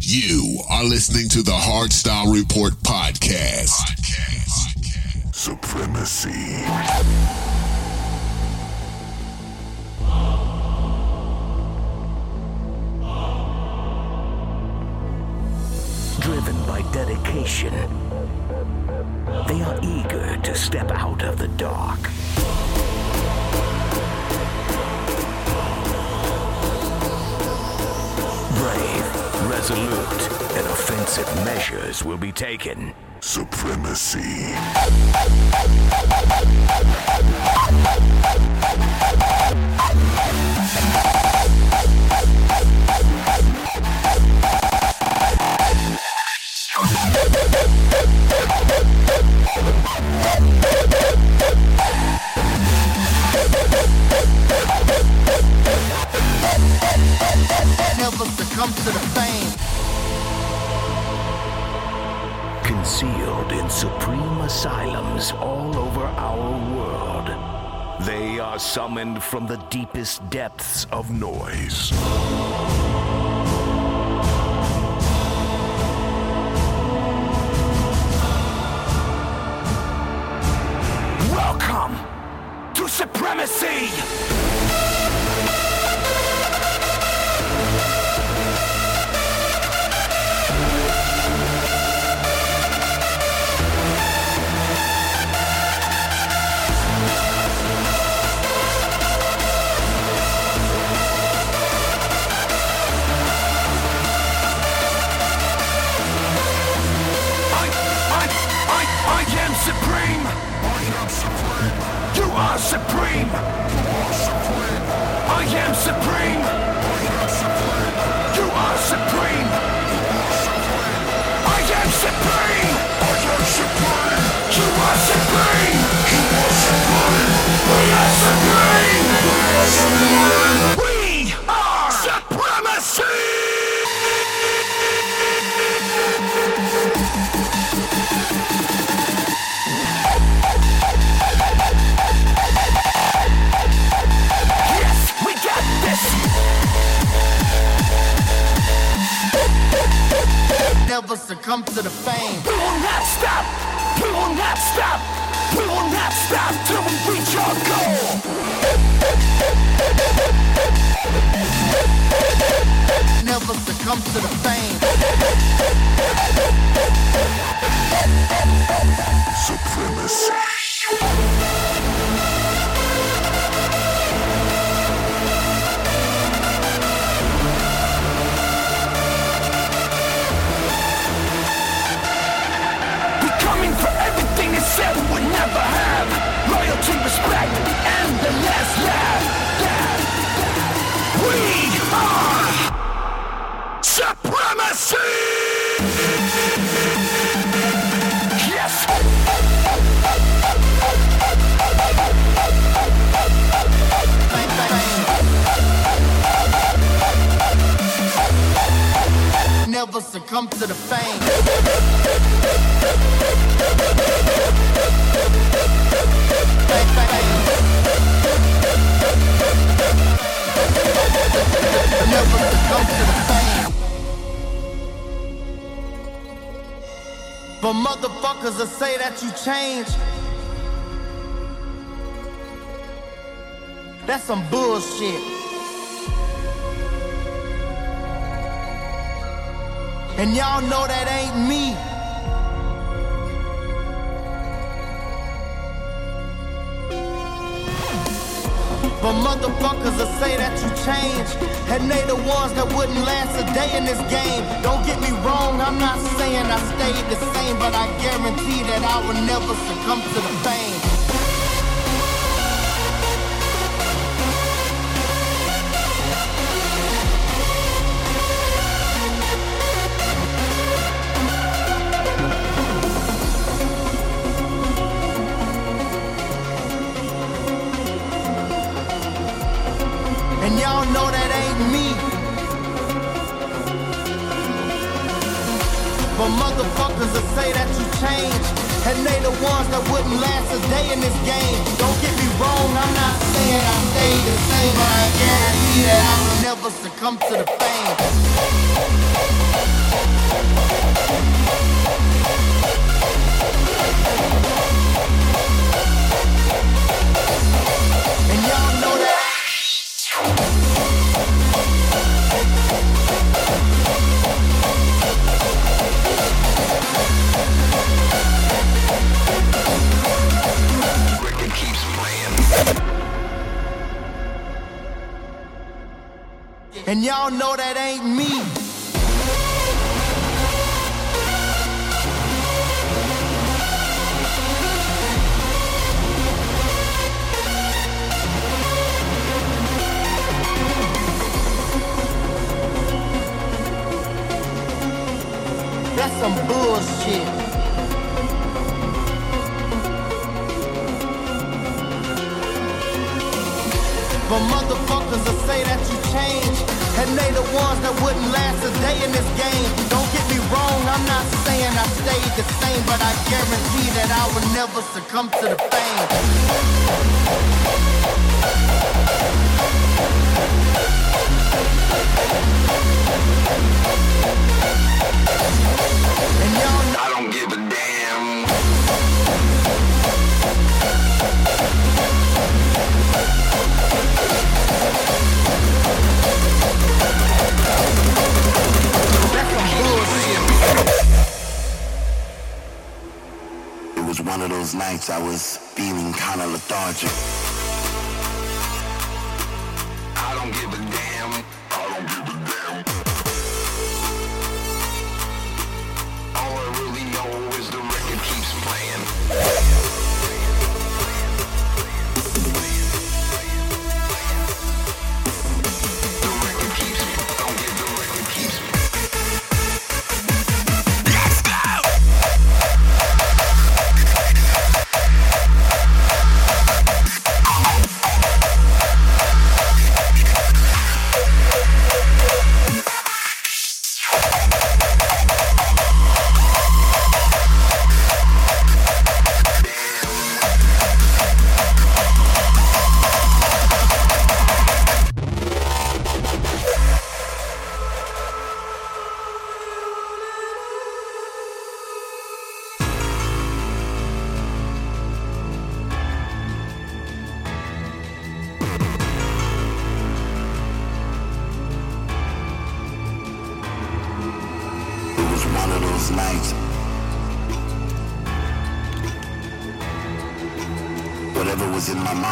You are listening to the Hardstyle Report podcast. Supremacy. Driven by dedication, they are eager to step out of the dark. Brave, resolute, and offensive measures will be taken. Supremacy. Never succumb to the fame. Concealed in supreme asylums all over our world, they are summoned from the deepest depths of noise. Succumb to the fame. We will not stop. We will not stop. We will not stop till we reach our goal. Never succumb to the fame. Supremacy. Succumb to the fame. Succumb to the fame. But motherfuckers that say that you change. That's some bullshit. And y'all know that ain't me. But motherfuckers that say that you change, and they the ones that wouldn't last a day in this game. Don't get me wrong, I'm not saying I stayed the same, but I guarantee that I will never succumb to the fame. And they the ones that wouldn't last a day in this game. Don't get me wrong, I'm not saying I stayed the same, but I guarantee that I will never succumb to the fame. And y'all know that ain't me. But motherfuckers will say that you changed. And they the ones that wouldn't last a day in this game. Don't get me wrong, I'm not saying I stayed the same, but I guarantee that I would never succumb to the fame. And y'all I one of those nights I was feeling kinda lethargic.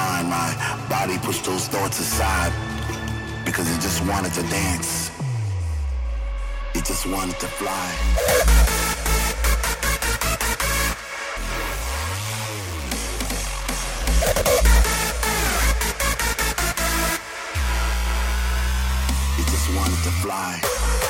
Mind, my body pushed those thoughts aside because it just wanted to dance. It just wanted to fly. It just wanted to fly.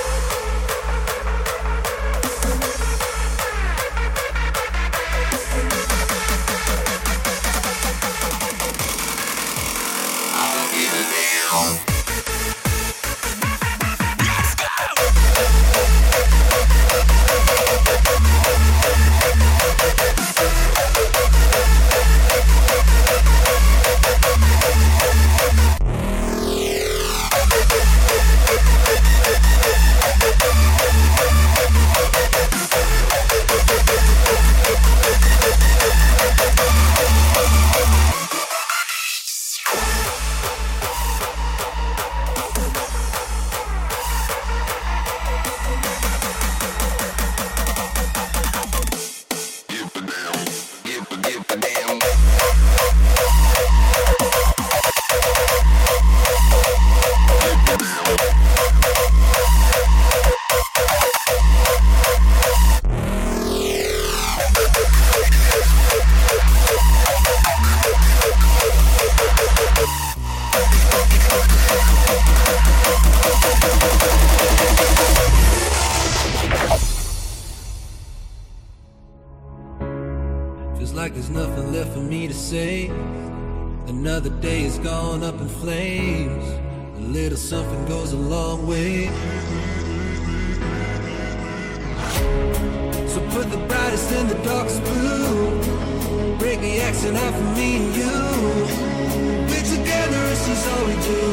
For me and you. We're together, this is all we do.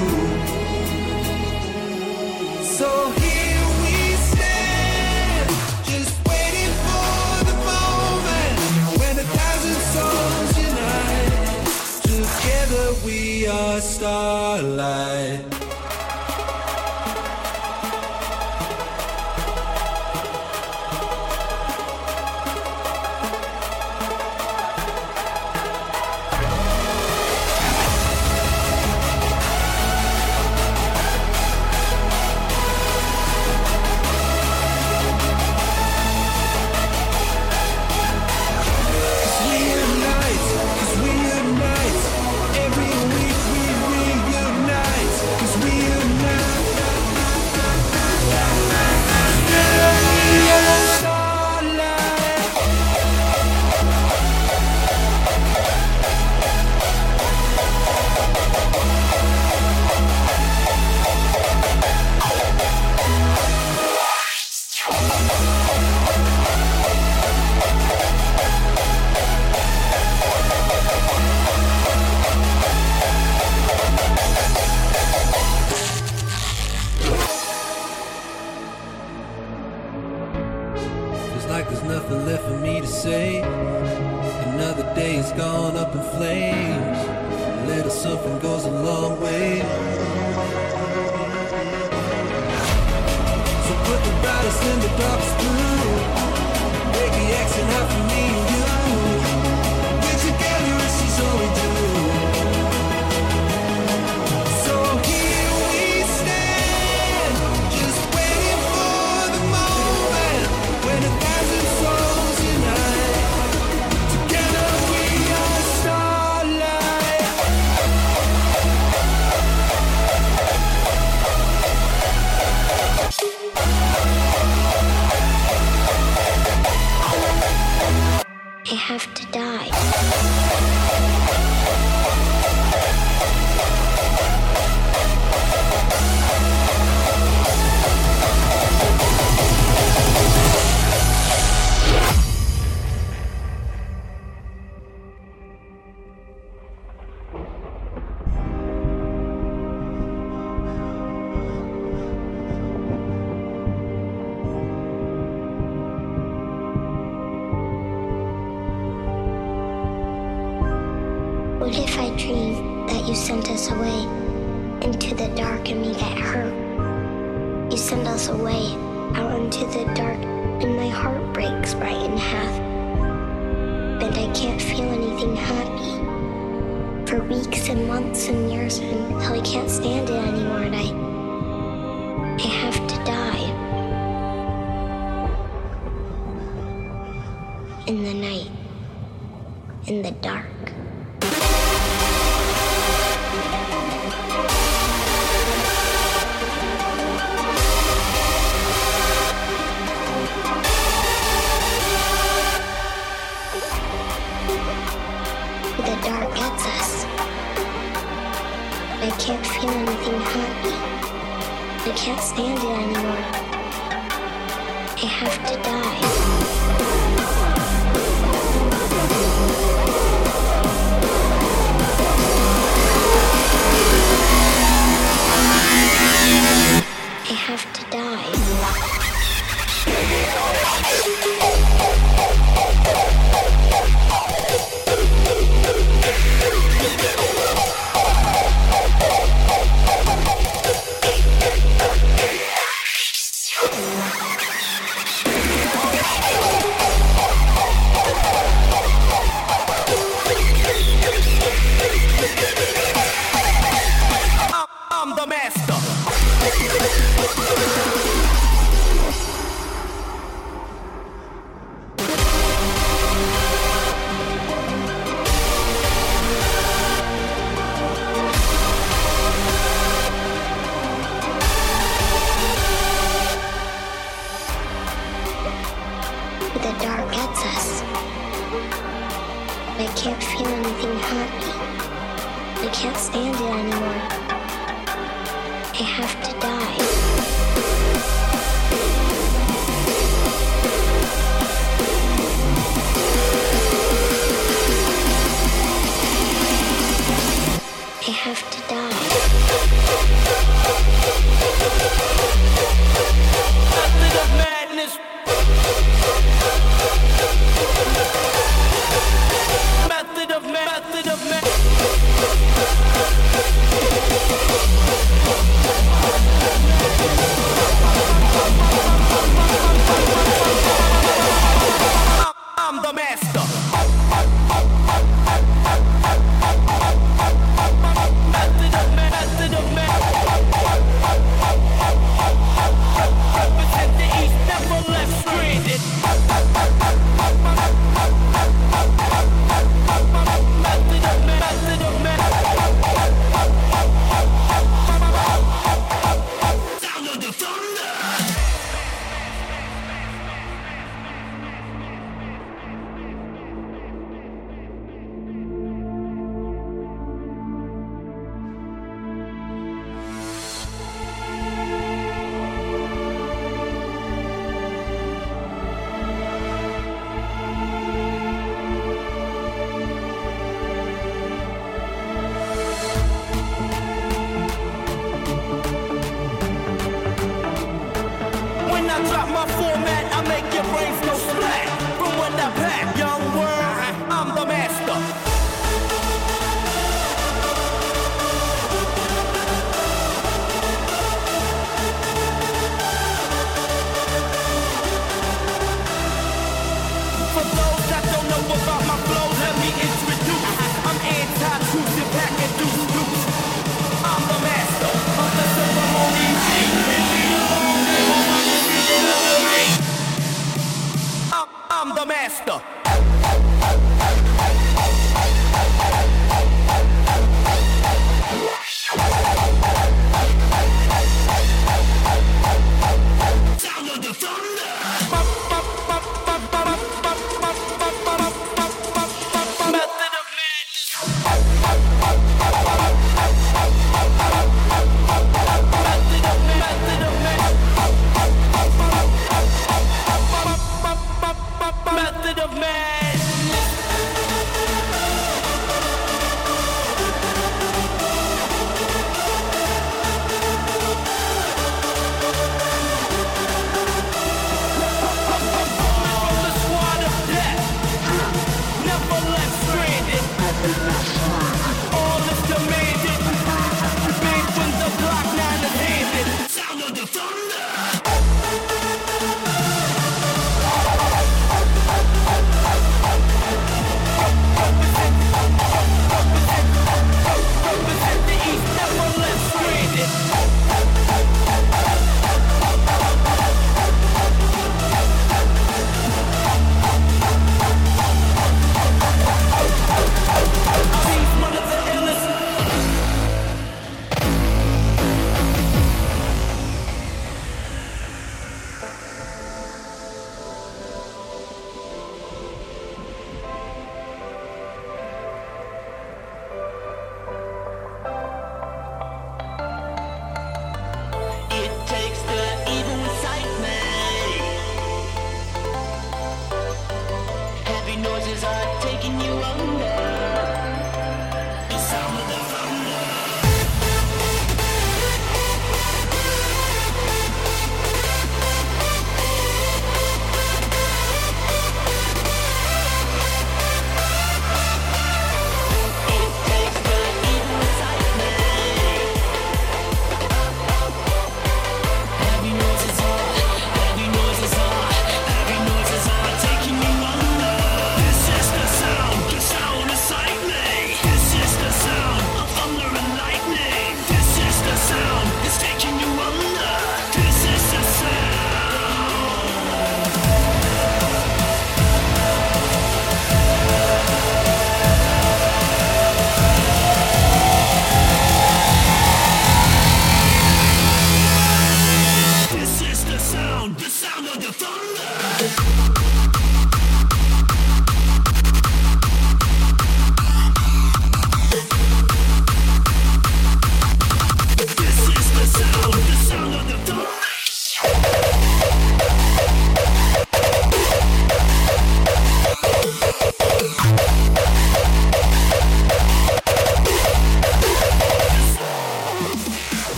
So here we stand, just waiting for the moment when a thousand souls unite. Together we are starlight.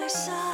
my side.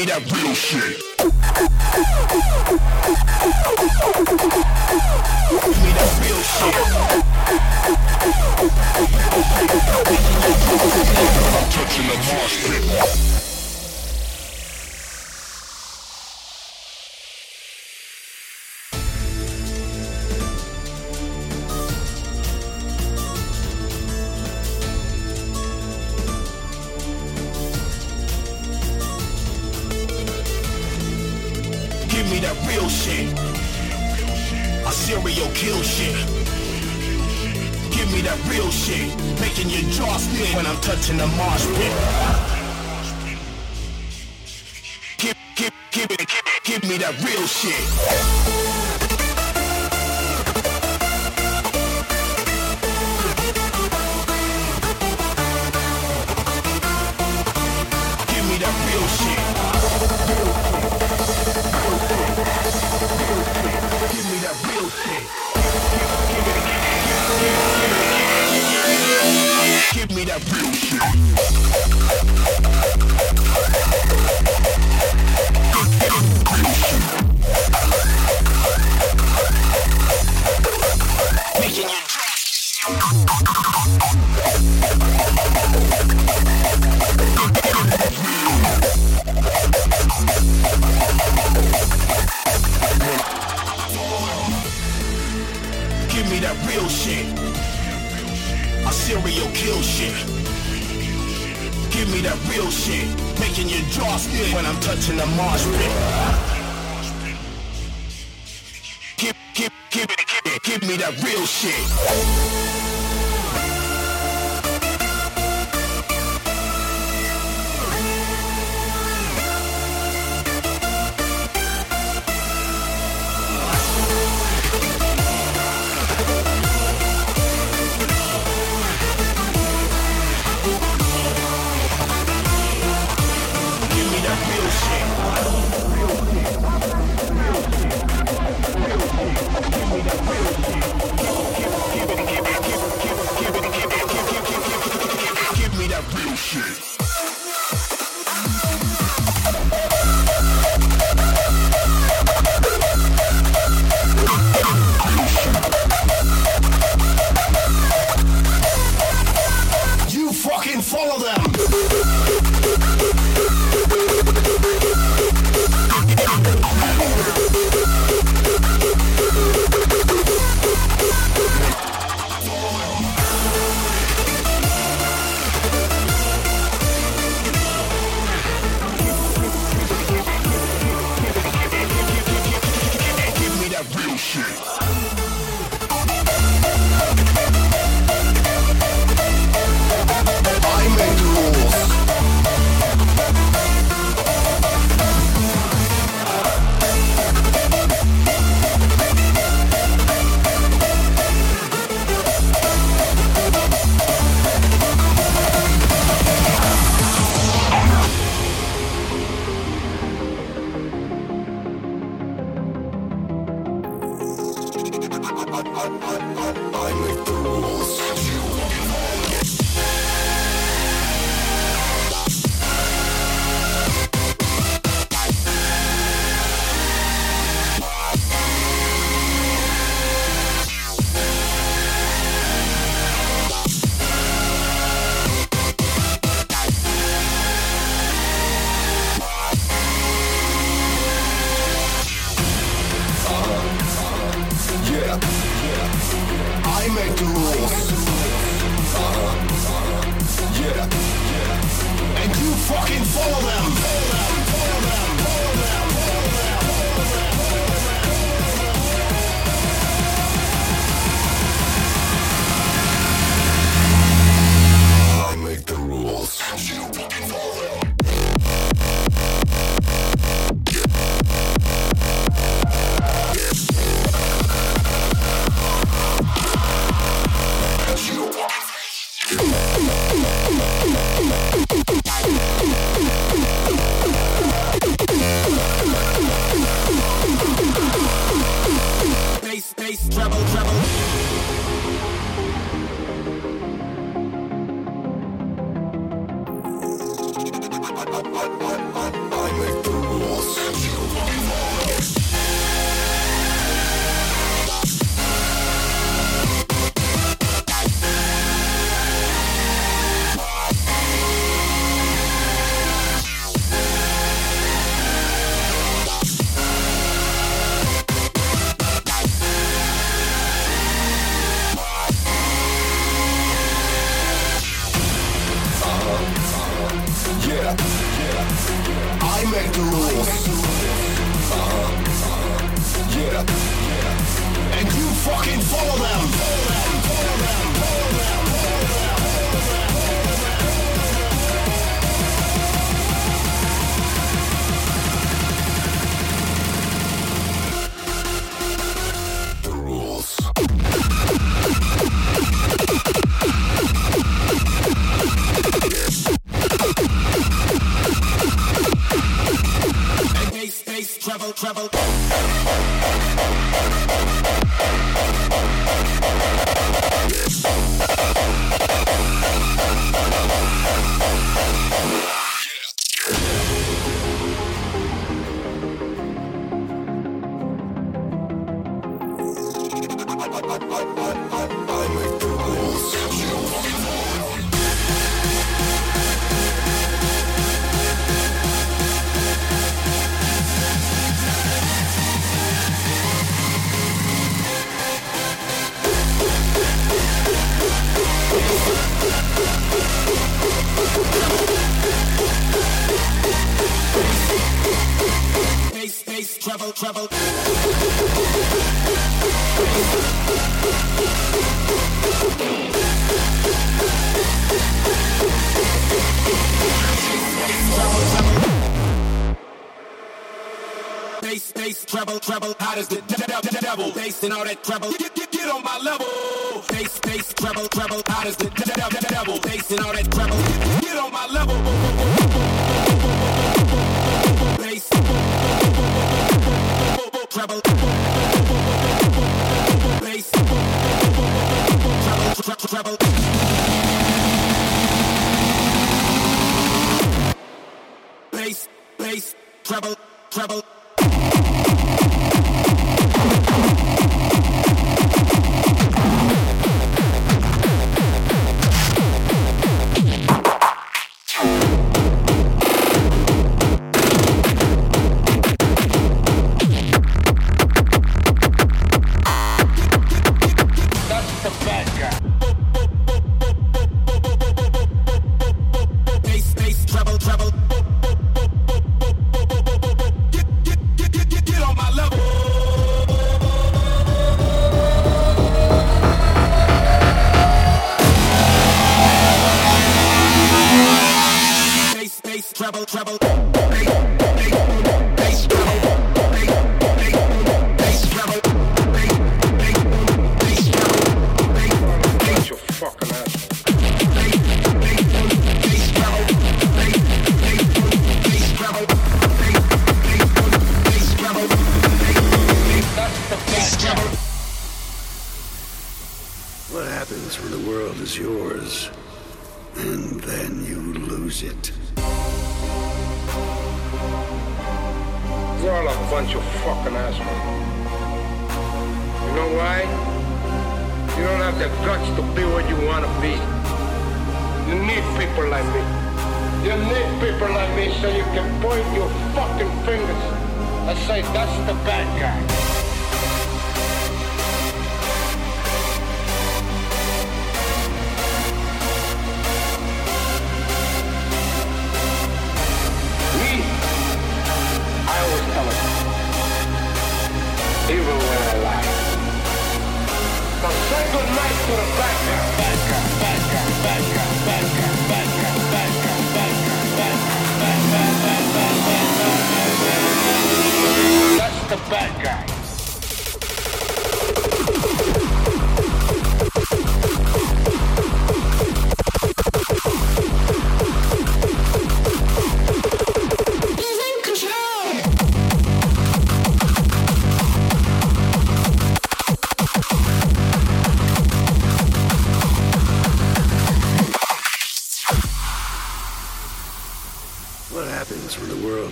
Give me that real shit. Give, give, give it, give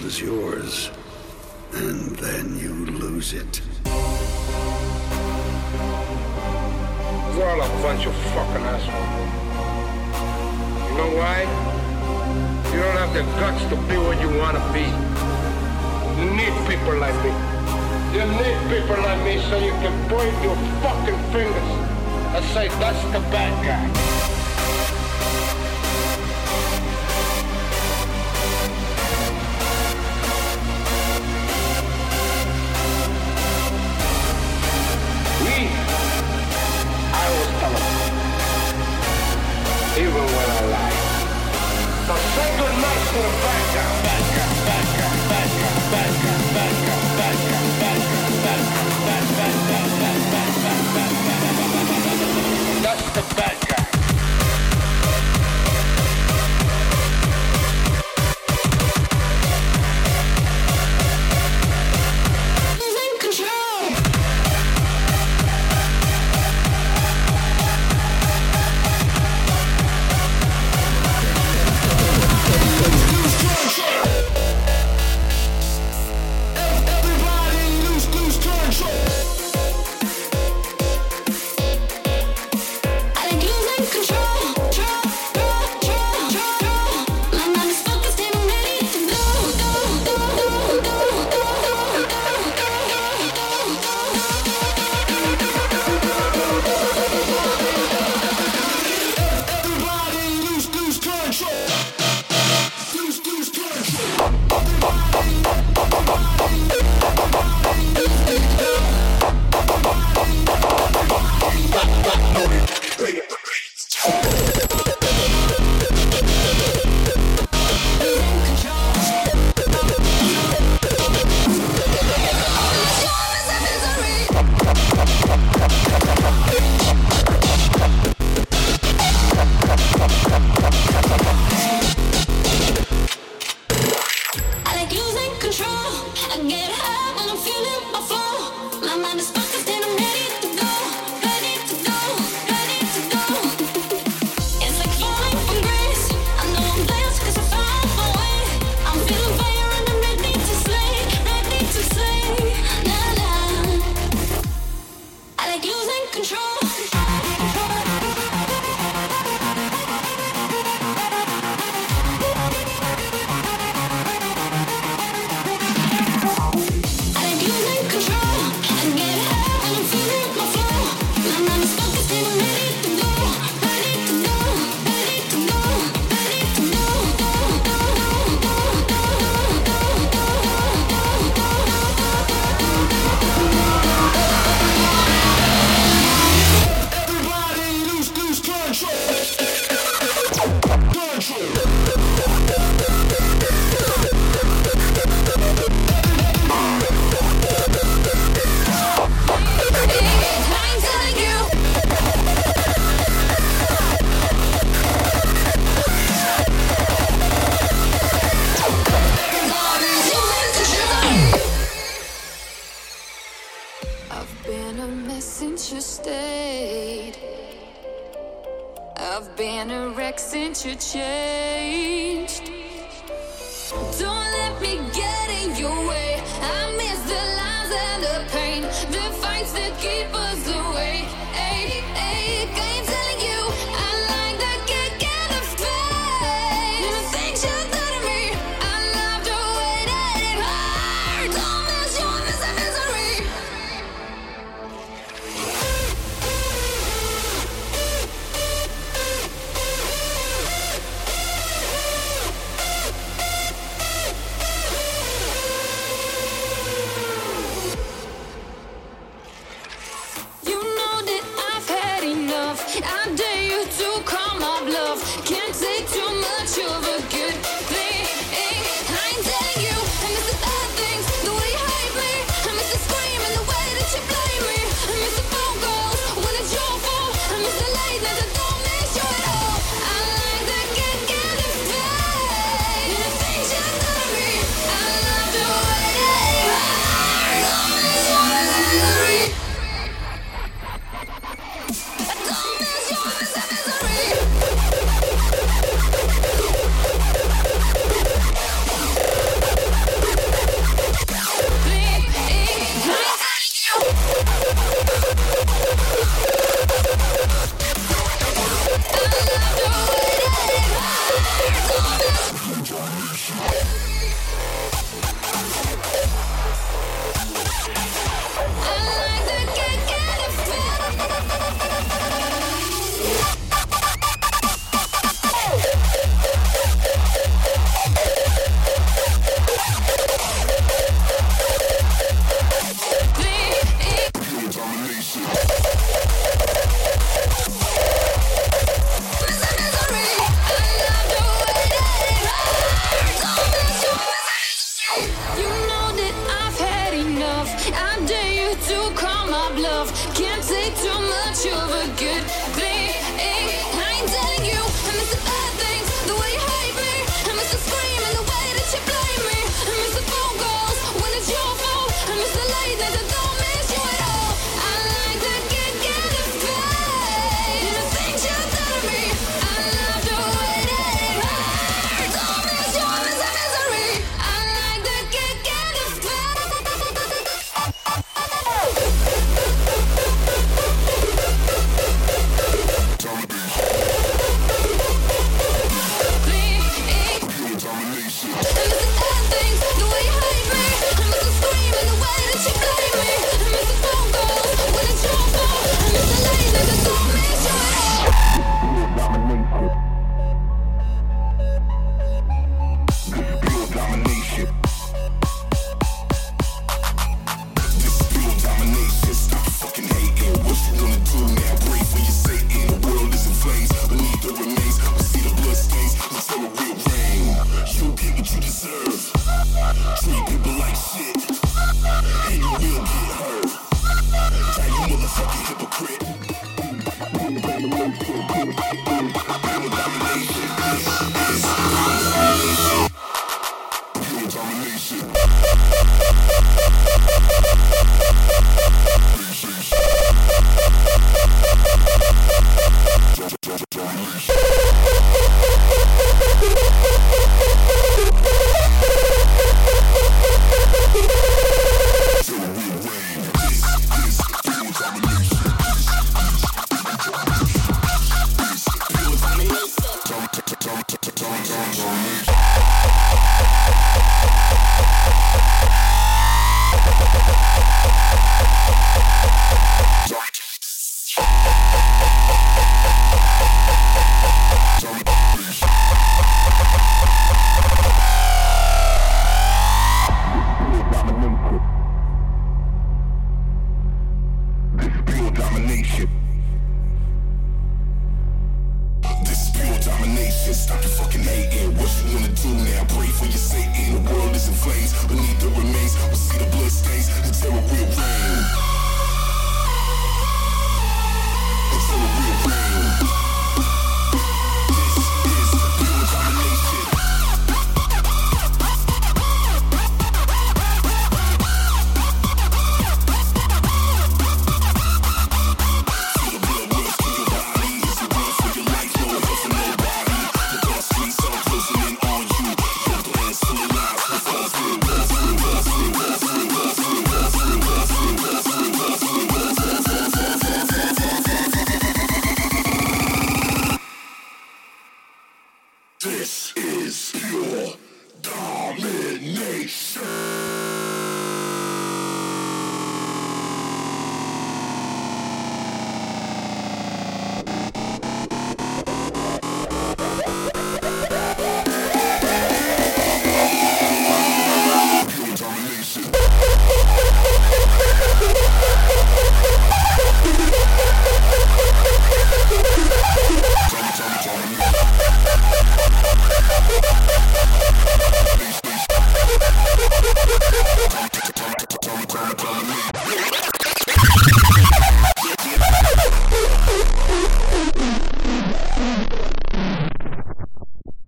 the yours? and then you lose it. You're all a bunch of fucking assholes. You know why? You don't have the guts to be what you want to be. You need people like me. You need people like me so you can point your fucking fingers and say, that's the bad guy. I miss the lies and the pain, the fights that keep us away. love. Can't take too much of a good.